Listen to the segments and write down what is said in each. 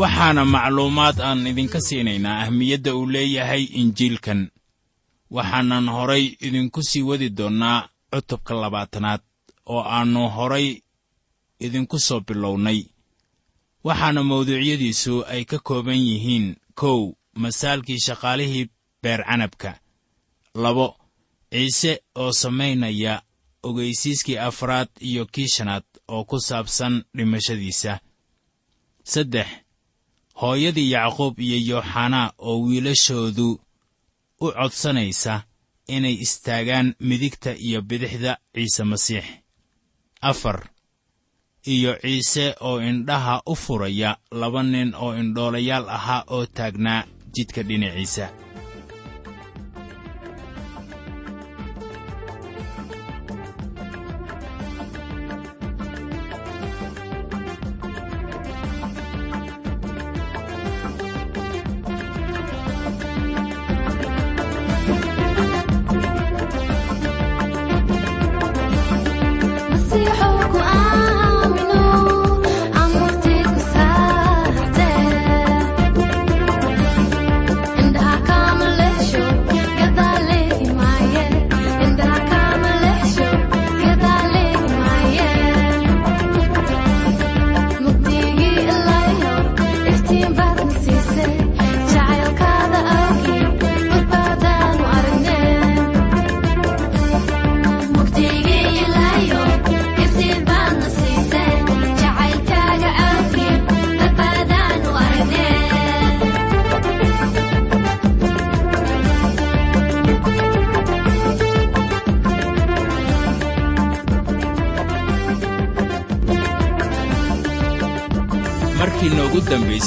waxaana macluumaad aan idinka siinaynaa ahmiyadda uu leeyahay injiilkan. Waxaanan horay idinku sii wadi doonnaa cutubka labaatanaad oo aannu horay idinku soo bilownay. Waxaana mawduucyadiisu ay ka kooban yihiin kow masaalkii shaqaalihii beer canabka. Labo ciise oo samaynaya ogaysiiskii afraad iyo kii shanaad oo ku saabsan dhimashadiisa. Saddex hooyadii yacquub iyo yooxanaa oo wiilashoodu u codsanaysa inay istaagaan midigta iyo bidixda ciise masiix. Afar iyo ciise oo indhaha u furaya laba nin oo indhoolayaal ahaa oo taagnaa jidka dhinaciisa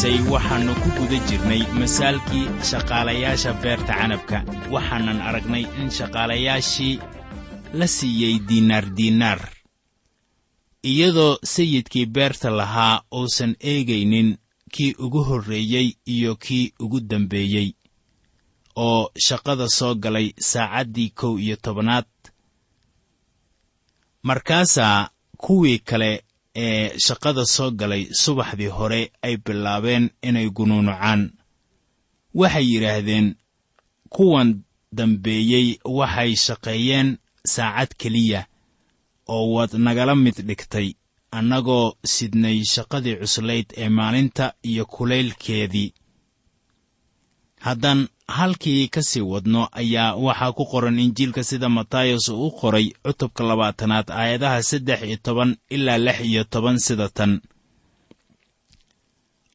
dambaysay waxaannu ku guda jirnay masaalkii shaqaalayaasha beerta canabka. Waxaanan aragnay in shaqaalayaashii la siiyey diinaar diinaar. Iyadoo sayidkii beerta lahaa uusan eegaynin kii ugu horreeyey iyo kii ugu dambeeyey oo shaqada soo galay saacaddii kow iyo tobanaad markaasaa kuwii kale ee shaqada soo galay subaxdii hore ay bilaabeen inay gunuunucaan waxay yidhaahdeen kuwan dambeeyey waxay shaqeeyeen saacad keliya oo waad nagala mid dhigtay annagoo sidnay shaqadii cuslayd ee maalinta iyo kulaylkeedii. Haddaan halkii ka sii wadno ayaa waxaa ku qoran injiilka sida matayos uu qoray cutubka labaatanaad aayadaha saddex iyo toban ilaa lix iyo toban sida tan.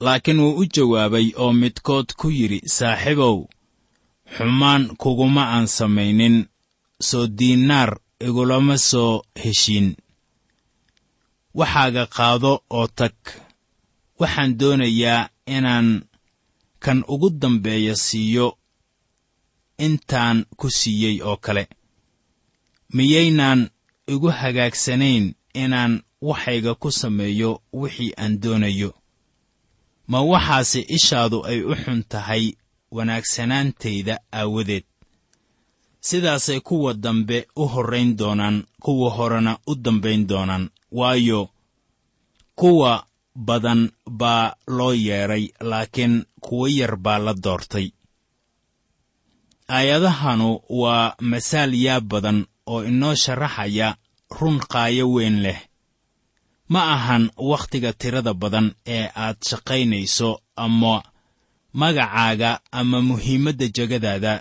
Laakiin wuu u jawaabay oo midkood ku yidhi saaxiibow xumaan kuguma aan samaynin soo diinaar igulama soo heshiin. Waxaaga qaado oo tag. Waxaan doonayaa inaan kan ugu dambeeya siiyo intaan ku siiyey oo kale. Miyaynaan igu hagaagsanayn inaan waxayga ku sameeyo wixii aan doonayo. Ma waxaase ishaadu ay u xun tahay wanaagsanaantayda aawadeed. Sidaasay kuwa dambe u horrayn doonaan kuwa horena u dambayn doonaan. Waayo kuwa badan baa loo yeedhay laakiin kuwo yar baa la doortay aayadahanu waa masaal yaab badan oo inoo sharaxaya run qaayo weyn leh. Ma ahan wakhtiga tirada badan ee aad shaqaynayso ama magacaaga ama muhiimadda jegadaada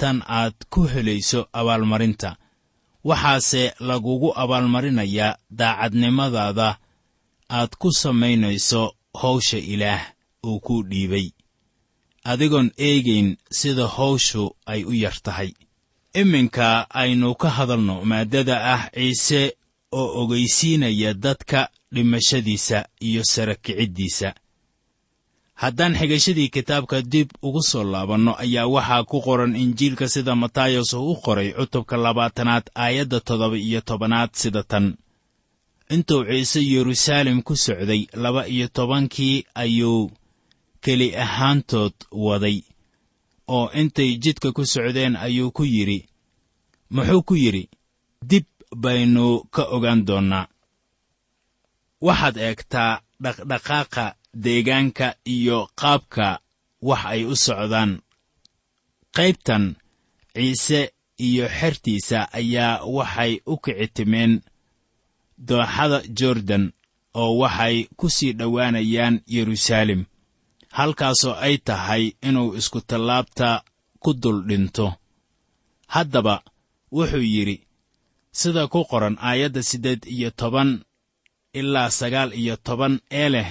tan aad ku helayso abaalmarinta. Waxaase lagugu abaalmarinayaa daacadnimadaada aad ku samaynayso hawsha ilaah uu kuu dhiibay adigoon eegayn sida hawshu ay u yar tahay. Iminka aynu ka hadalno maaddada ah ciise oo ogaysiinaya dadka dhimashadiisa iyo sara kiciddiisa. Haddaan xigashadii kitaabka dib ugu soo laabanno ayaa waxaa ku qoran injiilka sida matayos uu u qoray cutubka labaatanaad aayadda toddoba iyo tobanaad sida tan. Intuu ciise yeruusaalem ku socday laba iyo tobankii ayuu keli ahaantood waday oo intay jidka ku socdeen ayuu ku yidhi muxuu ku yidhi dib baynu ka ogaan doonnaa. Waxaad eegtaa dhaqdhaqaaqa deegaanka iyo qaabka wax ay u socdaan. Qaybtan ciise iyo xertiisa ayaa waxay u kici timeen dooxada jordan oo waxay ku sii dhowaanayaan yeruusaalem halkaasoo ay tahay inuu isku tallaabta ku dul dhinto. Haddaba wuxuu yidhi sida ku qoran aayadda siddeed iyo toban ilaa sagaal iyo toban ee leh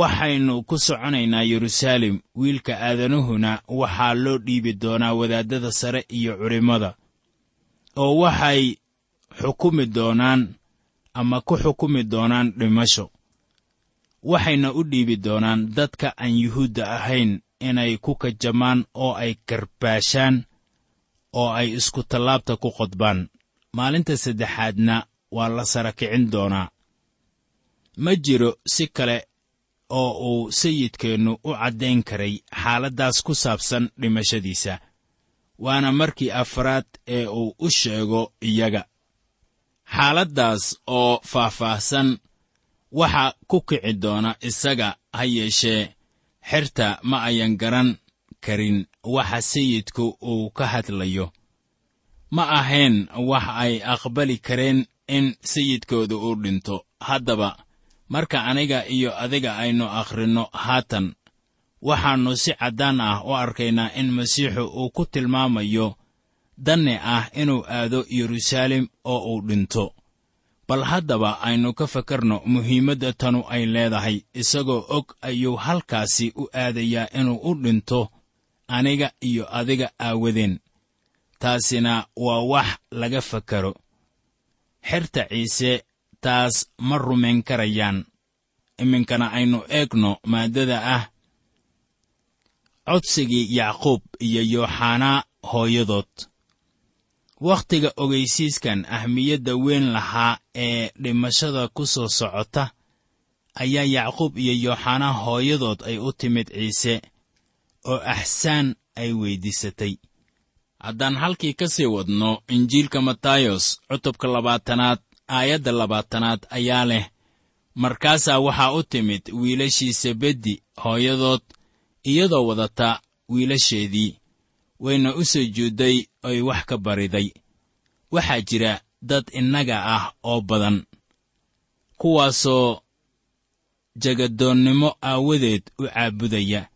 waxaynu ku soconaynaa yeruusaalem wiilka aadanuhuna waxaa loo dhiibi doonaa wadaaddada sare iyo culimmada oo waxay xukumi doonaan ama ku xukumi doonaan dhimasho waxayna u dhiibi doonaan dadka aan yuhuudda ahayn inay ku kajamaan oo ay karbaashaan oo ay isku tallaabta ku qodbaan maalinta saddexaadna waa la sara kicin doonaa. Ma jiro si kale oo uu sayidkeennu u caddayn karay xaaladdaas ku saabsan dhimashadiisa waana markii afraad ee uu u sheego iyaga. Xaaladdaas oo faahfaahsan waxa ku kici doona isaga ha yeeshee. Xerta ma ayan garan karin waxa sayidku uu ka hadlayo. Ma ahayn wax ay aqbali kareen in sayidkooda uu dhinto. Haddaba marka aniga iyo adiga aynu akhrinno haatan waxaannu si caddaan ah u arkaynaa in masiixu uu ku tilmaamayo danni ah inuu aado yeruusaalem oo uu dhinto bal haddaba aynu ka fakarno muhiimadda tanu ay leedahay isagoo og ayuu halkaasi u aadayaa inuu u dhinto aniga iyo adiga aawadeen taasina waa wax laga fakaro. Xerta ciise taas ma rumayn karayaan. Iminkana aynu eegno maaddada ah. Codsigii yacquub iyo yooxanaa hooyadood wakhtiga ogaysiiskan ahmiyadda weyn lahaa ee dhimashada ku soo socota ayaa yacquub iyo yooxanaa hooyadood ay u timid ciise oo axsaan ay weyddiisatay haddaan halkii ka sii wadno injiilka matayos cutubka labaatanaad aayadda labaatanaad ayaa leh markaasaa waxaa u timid wiilashii sebeddi hooyadood iyadoo wadata wiilasheedii wayna u sujuudday oy wax ka bariday. Waxaa jira dad innaga ah oo badan kuwaasoo jagadoonnimo aawadeed u caabudaya.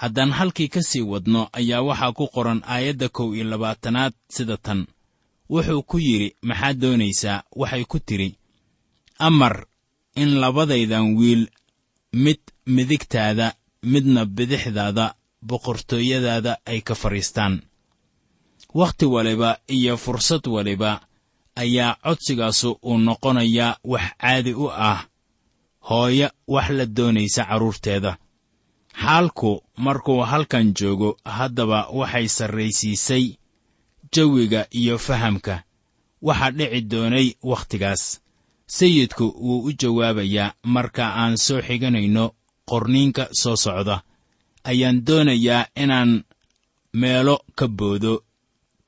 Haddaan halkii ka sii wadno ayaa waxaa ku qoran aayadda kow iyo labaatanaad sida tan. Wuxuu ku yidhi maxaad doonaysaa? Waxay ku tidhi amar in labadaydan wiil mid midigtaada midna bidixdaada boqortooyadaada ay ka fadhiistaan. Wakhti waliba iyo fursad waliba ayaa codsigaasu uu noqonayaa wax caadi u ah hooyo wax la doonaysa carruurteeda xaalku markuu halkan joogo haddaba waxay sarraysiisay jawiga iyo fahamka. Waxaa dhici doonay wakhtigaas sayidku wuu u jawaabayaa marka aan soo xiganayno qorniinka soo socda ayaan doonayaa inaan meelo ka boodo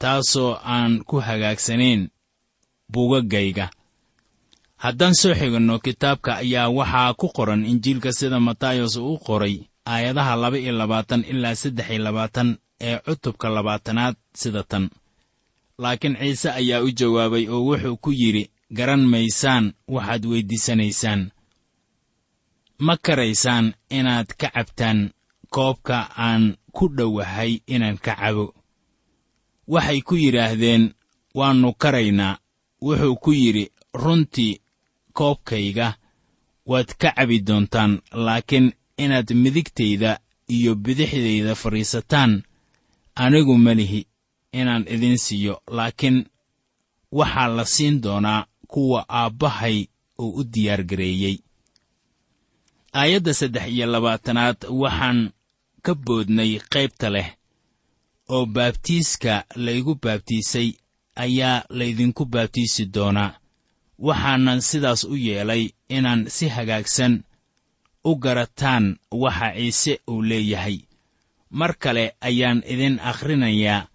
taasoo aan ku hagaagsanayn buugaggayga haddaan soo xiganno kitaabka ayaa waxaa ku qoran injiilka sida matayos uu qoray aayadaha laba iyo labaatan ilaa saddex iyo labaatan ee cutubka labaatanaad sida tan. Laakiin ciise ayaa u jawaabay oo wuxuu ku yidhi garan maysaan waxaad weyddiisanaysaan. Ma karaysaan inaad ka cabtaan koobka aan ku dhowahay inaan ka cabo. Waxay ku yidhaahdeen waannu karaynaa wuxuu ku yidhi runtii koobkayga waad ka cabi doontaan laakiin inaad midigtayda iyo bidixdayda fadhiisataan anigu ma lihi inaan idin siiyo laakiin waxaa la siin doonaa kuwa aabbahay uu u diyaargareeyey. Aayadda saddex iyo labaatanaad waxaan ka boodnay qaybta leh oo baabtiiska laygu baabtiisay ayaa laydinku baabtiisi doonaa waxaanan sidaas u yeelay inaan si hagaagsan u garataan waxa ciise uu leeyahay. Mar kale ayaan idin akhrinayaa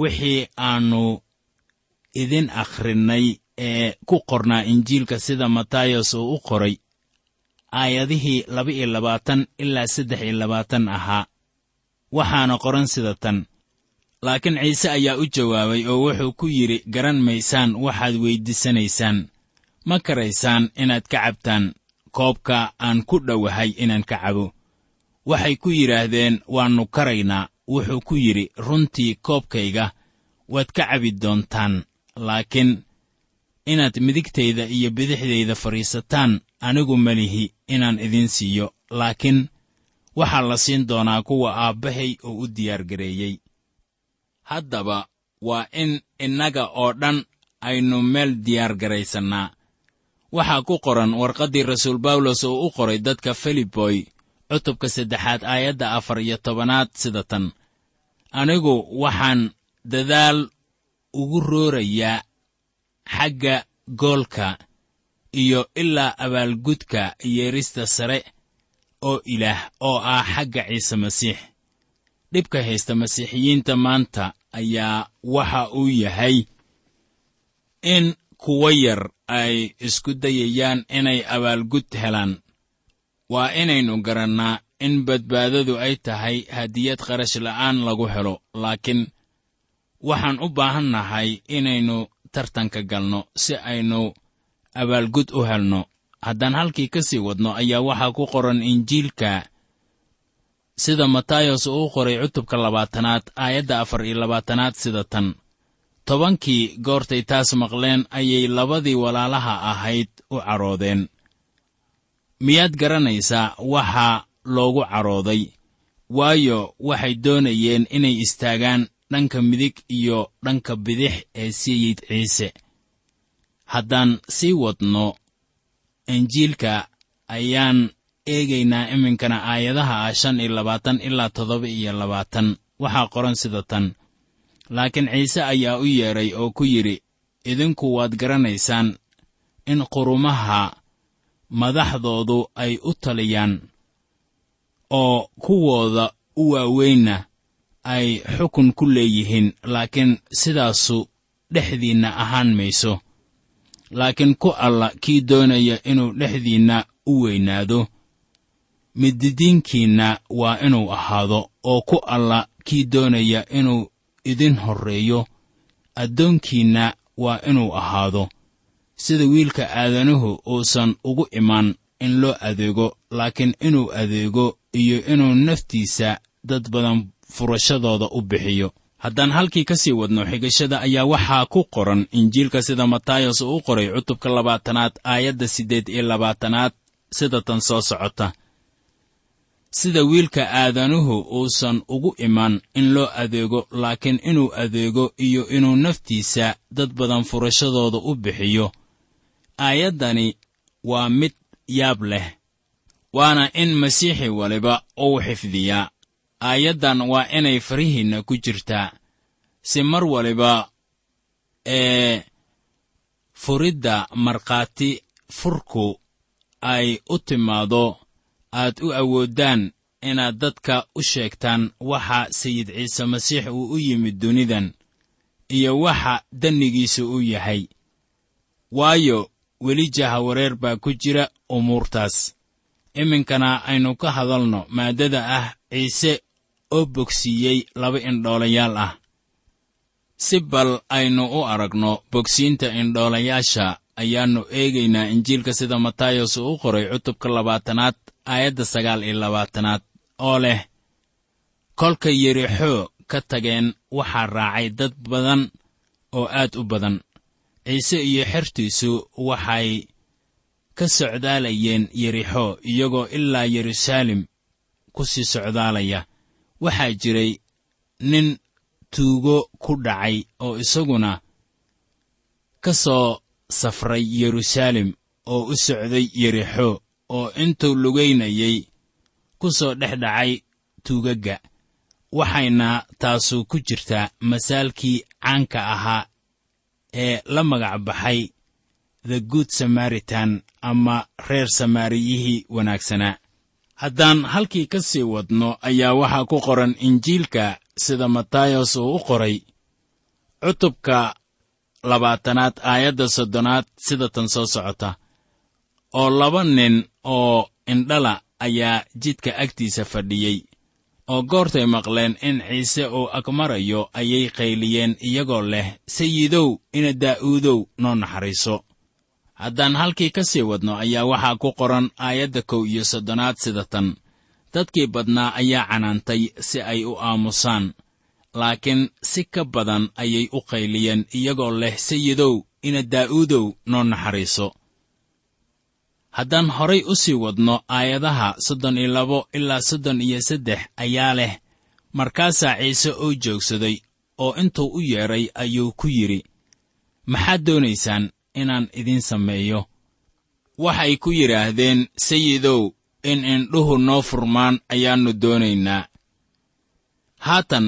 wixii aannu idin akhrinnay ee ku qornaa injiilka sida matayos uu u qoray aayadihii laba iyo labaatan ilaa saddex iyo labaatan ahaa. Waxaana qoran sida tan. Laakiin ciise ayaa u jawaabay oo wuxuu ku yidhi garan maysaan waxaad weyddiisanaysaan. Ma karaysaan inaad ka cabtaan. Koobka aan ku dhowahay inaan ka cabo. Waxay ku yidhaahdeen waannu karaynaa wuxuu ku yidhi runtii koobkayga waad ka cabi doontaan. Laakiin inaad midigtayda iyo bidixdayda fadhiisataan anigu melihi inaan idiin siiyo laakiin waxaa la siin doonaa kuwa aabbahay oo u diyaargareeyey haddaba waa in innaga oo dhan aynu meel diyaargaraysannaa waxaa ku qoran warqaddii rasuul bawlos oo u qoray dadka filiboy cutubka saddexaad aayadda afar iyo tobanaad sida tan. Anigu waxaan dadaal ugu roorayaa xagga goolka iyo ilaa abaalgudka yeerista sare oo ilaah oo ah xagga ciise masiix. Dhibka haysta masiixiyiinta maanta ayaa waxa uu yahay in kuwa yar ay isku dayayaan inay abaalgud helaan. Waa inaynu garannaa in badbaadadu ay tahay hadiyad qarash la'aan lagu helo laakiin waxaan u baahan nahay inaynu tartanka galno si aynu abaalgud u helno. Haddaan halkii ka sii wadno ayaa waxaa ku qoran injiilka sida matayos uu u qoray cutubka labaatanaad aayadda afar iyo labaatanaad sida tan. Tobankii goortay taas maqleen ayay labadii walaalaha ahayd u cadhoodeen miyaad garanaysaa waxaa loogu cadhooday waayo waxay doonayeen inay istaagaan dhanka midig iyo dhanka bidix ee sayid ciise haddaan sii wadno injiilka ayaan eegaynaa iminkana aayadaha ah shan iyo labaatan ilaa toddoba iyo labaatan. Waxaa qoran sida tan. Laakiin ciise ayaa u yeedhay oo ku yidhi idinku waad garanaysaan in qurumaha madaxdoodu ay u taliyaan oo kuwooda u waaweynna ay xukun ku leeyihiin. Laakiin sidaasu dhexdiinna ahaan mayso laakiin ku alla kii doonaya inuu dhexdiinna u weynaado. Mididiinkiinna waa inuu ahaado oo ku alla kii doonaya inuu idin horreeyo. Addoonkiinna waa inuu ahaado. Sida wiilka aadanuhu uusan ugu imaan in loo adeego laakiin inuu adeego iyo inuu naftiisa dad badan furashadooda u bixiyo haddaan halkii ka sii wadno xigashada ayaa waxaa ku qoran injiilka sida matayos uu u qoray cutubka labaatanaad aayadda siddeed iyo labaatanaad sida tan soo socota. Sida wiilka aadanuhu uusan ugu imaan in loo adeego laakiin inuu adeego iyo inuu naftiisa dad badan furashadooda u bixiyo. Aayaddani waa mid yaab leh waana in masiixi waliba uu xifdiyaa aayaddan waa inay farihiinna ku jirtaa si mar waliba ee furidda markhaati furku ay u timaado aad u awooddaan inaad dadka u sheegtaan waxa sayid ciise masiix uu u yimid dunidan iyo waxa dannigiisu u yahay. Waayo weli jahawareer baa ku jira umuurtaas. Iminkana aynu ka hadalno maaddada ah ciise oo bogsiiyey laba indhoolayaal ah. Si bal aynu u aragno bogsiinta indhoolayaasha ayaannu eegaynaa injiilka sida matayos uu u qoray cutubka labaatanaad aayadda sagaal iyo labaatanaad oo leh kolka yerixoo ka tageen waxaa raacay dad badan oo aad u badan. Ciise iyo xertiisu waxay ka socdaalayeen yerixo iyagoo ilaa yeruusaalem ku sii socdaalaya waxaa jiray nin tuugo ku dhacay oo isaguna ka soo safray yeruusaalem oo u socday yerixo oo intuu lugaynayay ku soo dhex dhacay tuugagga. Waxayna taasu ku jirtaa masaalkii caanka ahaa ee la magac baxay the good samaritan ama reer samaariyihii wanaagsanaa haddaan halkii ka sii wadno ayaa waxaa ku qoran injiilka sida matayos uu u qoray cutubka labaatanaad aayadda soddonaad sida tan soo socota. Oo laba nin oo indhala ayaa jidka agtiisa fadhiyey oo goortay maqleen in ciise uu agmarayo ayay qayliyeen iyagoo leh sayidow ina daa'uudow noo naxariiso haddaan halkii ka sii wadno ayaa waxaa ku qoran aayadda kow iyo soddonaad sida tan. Dadkii badnaa ayaa canaantay si ay u aamusaan laakiin si ka badan ayay u qayliyeen iyagoo leh sayidow ina daa'uudow noo naxariiso. Haddaan horay u sii wadno aayadaha soddon iyo labo ilaa soddon iyo saddex ayaa leh markaasaa ciise oo joogsaday oo intuu u yeedhay ayuu ku yidhi. Maxaad doonaysaan inaan idiin sameeyo. Waxay ku yidhaahdeen sayidow in indhuhu noo furmaan ayaannu doonaynaa. Haatan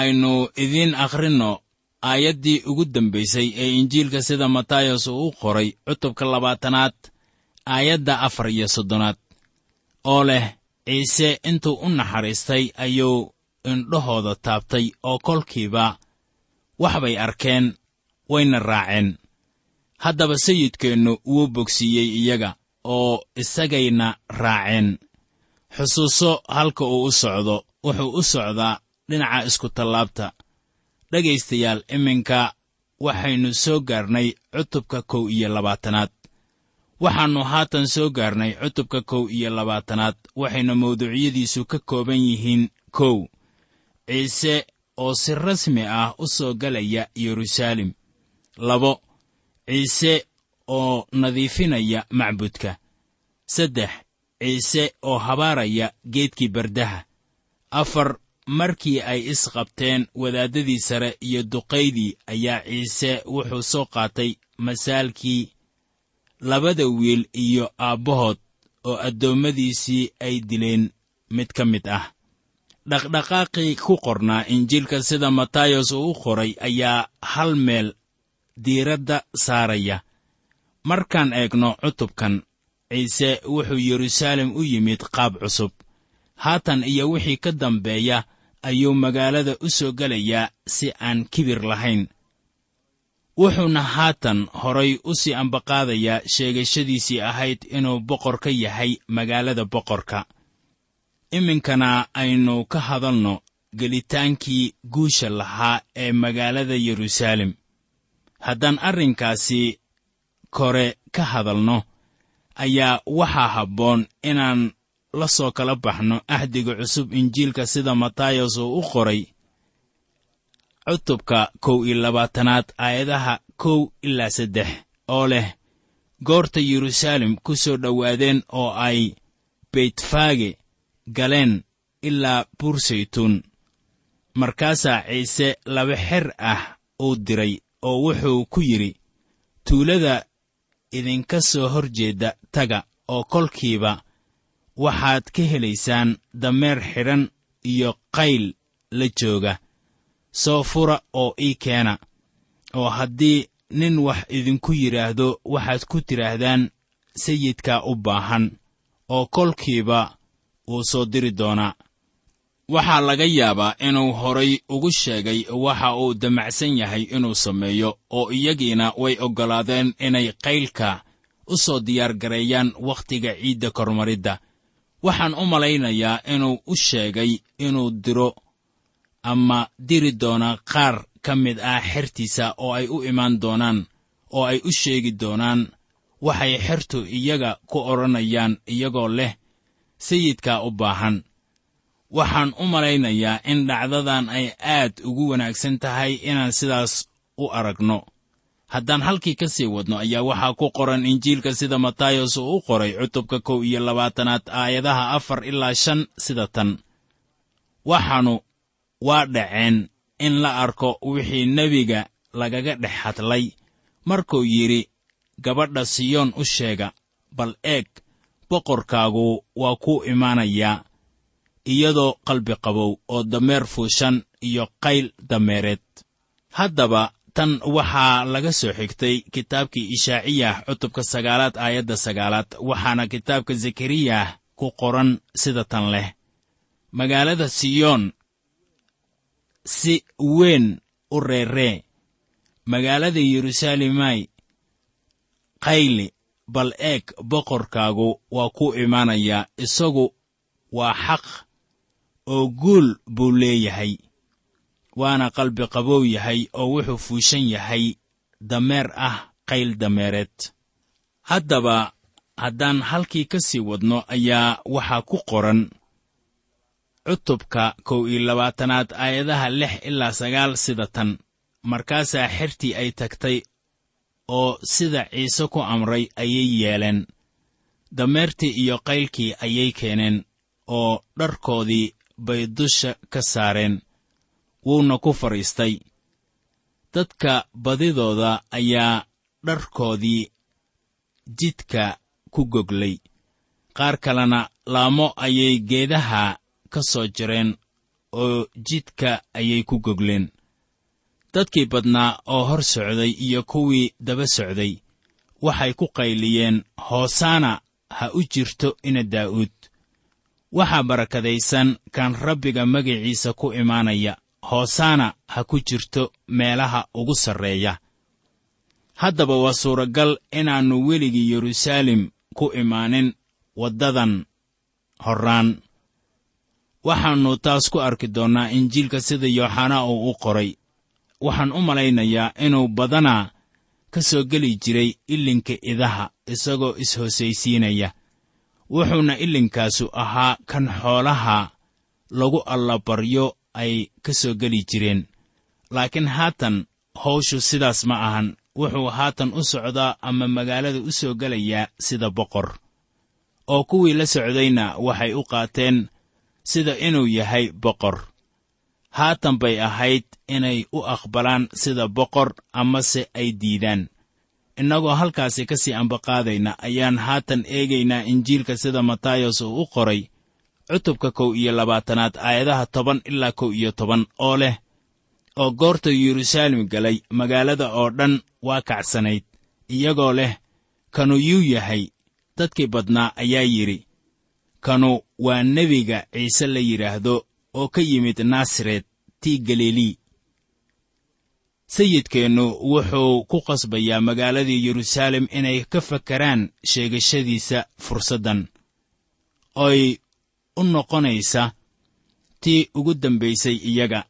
aynu idiin akhrinno aayaddii ugu dambaysay ee injiilka sida matayos uu u qoray cutubka labaatanaad aayadda afar iyo soddonaad. Oo leh ciise intuu u naxariistay ayuu indhahooda taabtay oo kolkiiba wax bay arkeen wayna raaceen haddaba sayidkeennu wuu bogsiiyey iyaga oo isagayna raaceen. Xusuuso halka uu u socdo wuxuu u socdaa dhinaca iskutallaabta dhegaystayaal iminka waxaynu soo gaarnay cutubka kow iyo labaatanaad. Waxaannu haatan soo gaarnay cutubka kow iyo labaatanaad waxayna mawduucyadiisu ka kooban yihiin kow. Ciise oo si rasmi ah u soo galaya yeruusaalem labo ciise oo nadiifinaya macbudka. Saddex ciise oo habaaraya geedkii bardaha. Afar markii ay isqabteen wadaaddadii sare iyo duqaydii ayaa ciise wuxuu soo qaatay masaalkii labada wiil iyo aabbahood oo addoommadiisii ay dileen mid ka mid ah. Dhaqdhaqaaqii ku qornaa injiilka sida matayos uu u qoray ayaa hal meel diiradda saaraya. Markaan eegno cutubkan ciise wuxuu yeruusaalem u yimid qaab cusub. Haatan iyo wixii ka dambeeya ayuu magaalada u soo gelayaa si aan kibir lahayn. Wuxuuna haatan horay u sii ambaqaadayaa sheegashadiisii ahayd inuu boqor ka yahay magaalada boqorka. Iminkana aynu ka hadalno gelitaankii guusha lahaa ee magaalada yeruusaalem haddaan arrinkaasi kore ka hadalno ayaa waxaa habboon inaan la soo kala baxno ahdiga cusub injiilka sida matayos uu u qoray cutubka kow iyo labaatanaad aayadaha kow ilaa saddex oo leh goorta yeruusaalem ku soo dhowaadeen oo ay beytfaage galeen ilaa buursaytuun markaasaa ciise laba xer ah uu diray oo wuxuu ku yidhi tuulada idinka soo hor jeedda taga oo kolkiiba waxaad ka helaysaan dameer xidhan iyo qayl la jooga soo fura oo ii keena oo haddii nin wax idinku yidhaahdo waxaad ku tidhaahdaan sayidkaa u baahan oo kolkiiba wuu soo diri doonaa waxaa laga yaabaa inuu horay ugu sheegay waxa uu damacsan yahay inuu sameeyo oo iyagiina way oggolaadeen inay qaylka u soo diyaargareeyaan wakhtiga ciidda kormaridda. Waxaan u malaynayaa inuu u sheegay inuu diro ama diri doona qaar ka mid ah xertiisa oo ay u imaan doonaan oo ay u sheegi doonaan waxay xertu iyaga ku odhanayaan iyagoo leh sayidkaa u baahan waxaan u malaynayaa in dhacdadan ay aad ugu wanaagsan tahay inaan sidaas u aragno. Haddaan halkii ka sii wadno ayaa waxaa ku qoran injiilka sida matayos uu u qoray cutubka kow iyo labaatanaad aayadaha afar ilaa shan sida tan. Waxaanu waa dhaceen in la arko wixii nebiga lagaga dhex hadlay. Markuu yidhi gabadha siyoon u sheega bal eeg boqorkaagu waa kuu imaanayaa iyadoo qalbi qabow oo dameer fuushan iyo qayl dameereed. Haddaba tan waxaa laga soo xigtay kitaabkii ishaaciyah cutubka sagaalaad aayadda sagaalaad waxaana kitaabka zakariyah ku qoran sida tan leh. Magaalada siyoon si weyn u reeree magaalada yeruusaalemay qayli bal eeg boqorkaagu waa ku imaanayaa isagu waa xaq oo guul buu leeyahay waana qalbi qabow yahay oo wuxuu fuushan yahay dameer ah qayl dameereed. Haddaba haddaan halkii ka sii wadno ayaa waxaa ku qoran cutubka kow iyo labaatanaad aayadaha lix ilaa sagaal sida tan. Markaasaa xertii ay tagtay oo sida ciise ku amray ayay yeeleen. Dameertii iyo qaylkii ayay keeneen oo dharkoodii bay dusha ka saareen. Wuuna ku fadhiistay. Dadka badidooda ayaa dharkoodii jidka ku goglay. Qaar kalena laamo ayay geedaha ka soo jireen oo jidka ayay ku gogleen. Dadkii badnaa oo hor socday iyo kuwii daba socday waxay ku qayliyeen hoosaana ha u jirto ina daa'uud waxaa barakadaysan kan rabbiga magiciisa ku imaanaya. Hoosaana ha ku jirto meelaha ugu sarreeya. Haddaba waa suuragal inaannu weligii yeruusaalem ku imaanin waddadan horraan. Waxaannu taas ku arki doonnaa injiilka sida yooxanaa uu u qoray. Waxaan u malaynayaa inuu badanaa ka soo geli jiray ilinka idaha isagoo is-hoosaysiinaya wuxuuna ilinkaasu ahaa kan xoolaha lagu allabaryo ay ka soo geli jireen. Laakiin haatan hawshu sidaas ma ahan wuxuu haatan u socdaa ama magaalada u soo gelayaa sida boqor. Oo kuwii la socdayna waxay u qaateen sida inuu yahay boqor. Haatan bay ahayd inay u aqbalaan sida boqor amase ay diidaan innagoo halkaasi ka sii ambaqaadayna ayaan haatan eegaynaa injiilka sida matayos uu u qoray cutubka kow iyo labaatanaad aayadaha toban ilaa kow iyo toban oo leh oo goorta yeruusaalem galay magaalada oo dhan waa kacsanayd iyagoo leh kanu yuu yahay dadkii badnaa ayaa yidhi. Kanu waa nebiga ciise la yidhaahdo oo ka yimid naasaret tii galilii sayidkeennu wuxuu ku qasbayaa magaaladii yeruusaalem inay ka fakaraan sheegashadiisa fursaddan. Oy u noqonaysa tii ugu dambaysay iyaga.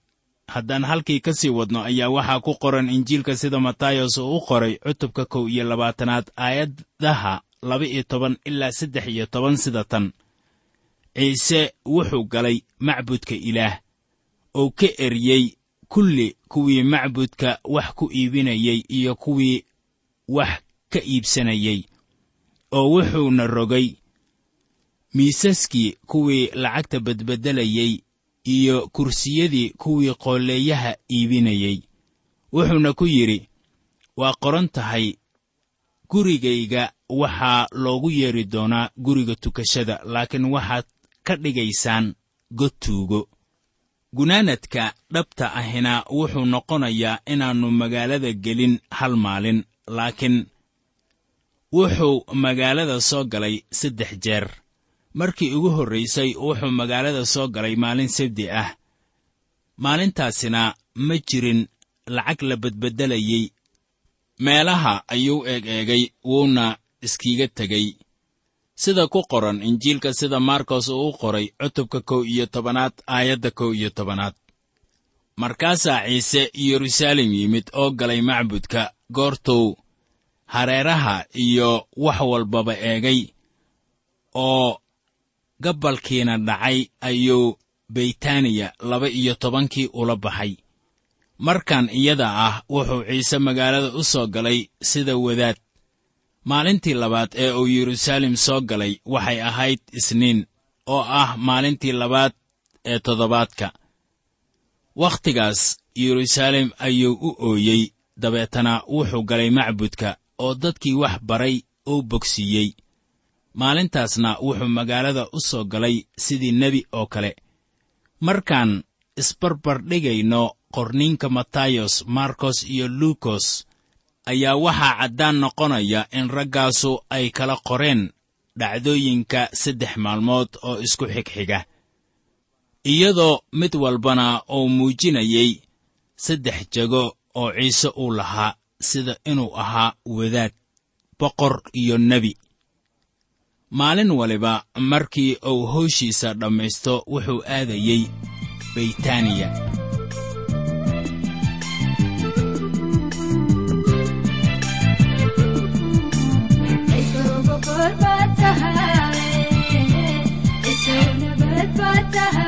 Haddaan halkii ka sii wadno ayaa waxaa ku qoran injiilka sida matayos uu u qoray cutubka kow iyo labaatanaad aayadaha laba iyo toban ilaa saddex iyo toban sida tan. Ciise wuxuu galay macbudka ilaah oo ka eryey kulli kuwii macbudka wax ku iibinayey iyo kuwii wax ka iibsanayey oo wuxuuna rogay miisaskii kuwii lacagta badbeddelayey iyo kursiyadii kuwii qoolleeyaha iibinayey wuxuuna ku yidhi waa qoran tahay gurigayga waxaa loogu yeedhi doonaa guriga tukashada laakiin waxaad ka dhigaysaan god tuugo gunaanadka dhabta ahina wuxuu noqonayaa inaannu magaalada gelin hal maalin laakiin wuxuu magaalada soo galay saddex jeer. Markii ugu horraysay wuxuu magaalada soo galay maalin sabdi ah. Maalintaasina ma jirin lacag la badbeddelayey meelaha ayuu eeg eegay wuuna iskiiga tegey sida ku qoran injiilka sida maarkos uu u qoray cutubka kow iyo tobanaad aayadda kow iyo tobanaad. Markaasaa ciise yeruusaalem yimid oo galay macbudka goortuu hareeraha iyo wax walbaba eegay oo gabbalkiina dhacay ayuu beytaaniya laba iyo tobankii ula baxay. Markan iyada ah wuxuu ciise magaalada u soo galay sida wadaad maalintii labaad ee uu yeruusaalem soo galay waxay ahayd isniin oo ah maalintii labaad ee toddobaadka. Wakhtigaas yeruusaalem ayuu u ooyey dabeetana wuxuu galay macbudka oo dadkii wax baray uu bogsiiyey. Maalintaasna wuxuu magaalada u soo galay sidii nebi oo kale. Markaan isbarbardhigayno qorniinka matayos markos iyo luukos ayaa waxaa caddaan noqonaya in raggaasu ay kala qoreen dhacdooyinka saddex maalmood oo isku xigxiga. Iyadoo mid walbana uu muujinayey saddex jego oo ciise uu lahaa sida inuu ahaa wadaad boqor iyo nebi. Maalin waliba markii uu howshiisa dhammaysto wuxuu aadayey beytaaniya فتفتها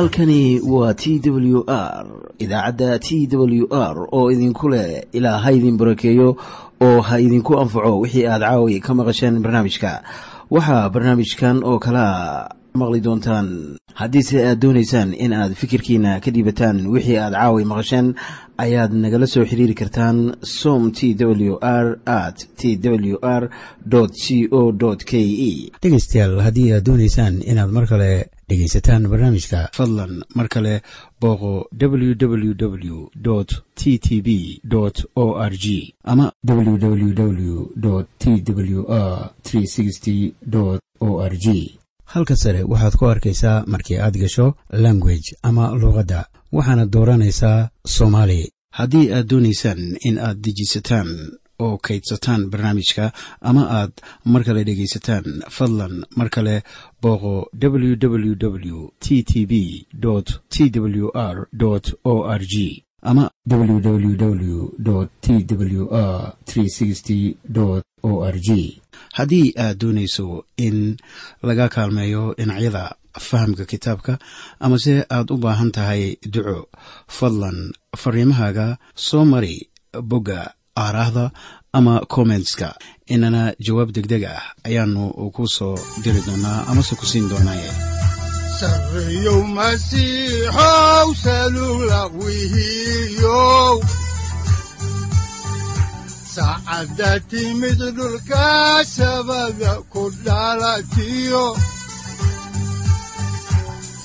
halkani waa t w r idaacadda t w r oo idinku leh ilaa ha idin barakeeyo oo ha idinku anfaco wixii aad caawi ka maqasheen barnaamijka. Waxaa barnaamijkan oo kalaa maqli doontaan haddiise aad doonaysaan in aad fikirkiina ka dhiibataan wixii aad caawi maqasheen ayaad nagala soo xiriiri kartaan som t w r at t w r c o k e. Dhegaystayaal haddii aad doonaysaan inaad mar kale dhegaysataan barnaamijka fadlan mar kale booqo www t t b o r g ama www t w r o r g halka sare waxaad ku arkaysaa markii aad gasho language ama luuqadda waxaana dooranaysaa soomaali. Haddii aad doonaysaan in aad dejisataan oo kaydsataan barnaamijka ama aad mar kale dhegaysataan fadlan mar kale booqo www t t b t w r o r g ama www t w r o r g haddii aad doonayso in laga kaalmeeyo dhinacyada fahamka kitaabka amase aad u baahan tahay duco fadlan fariimahaaga soo mari bogga aaraahda ama kommentska inana jawaab degdeg ah ayaanu ku soo diri doonaa amase ku siin doonaaye. Sareyow timid dhulka sabada ku dhalatiyo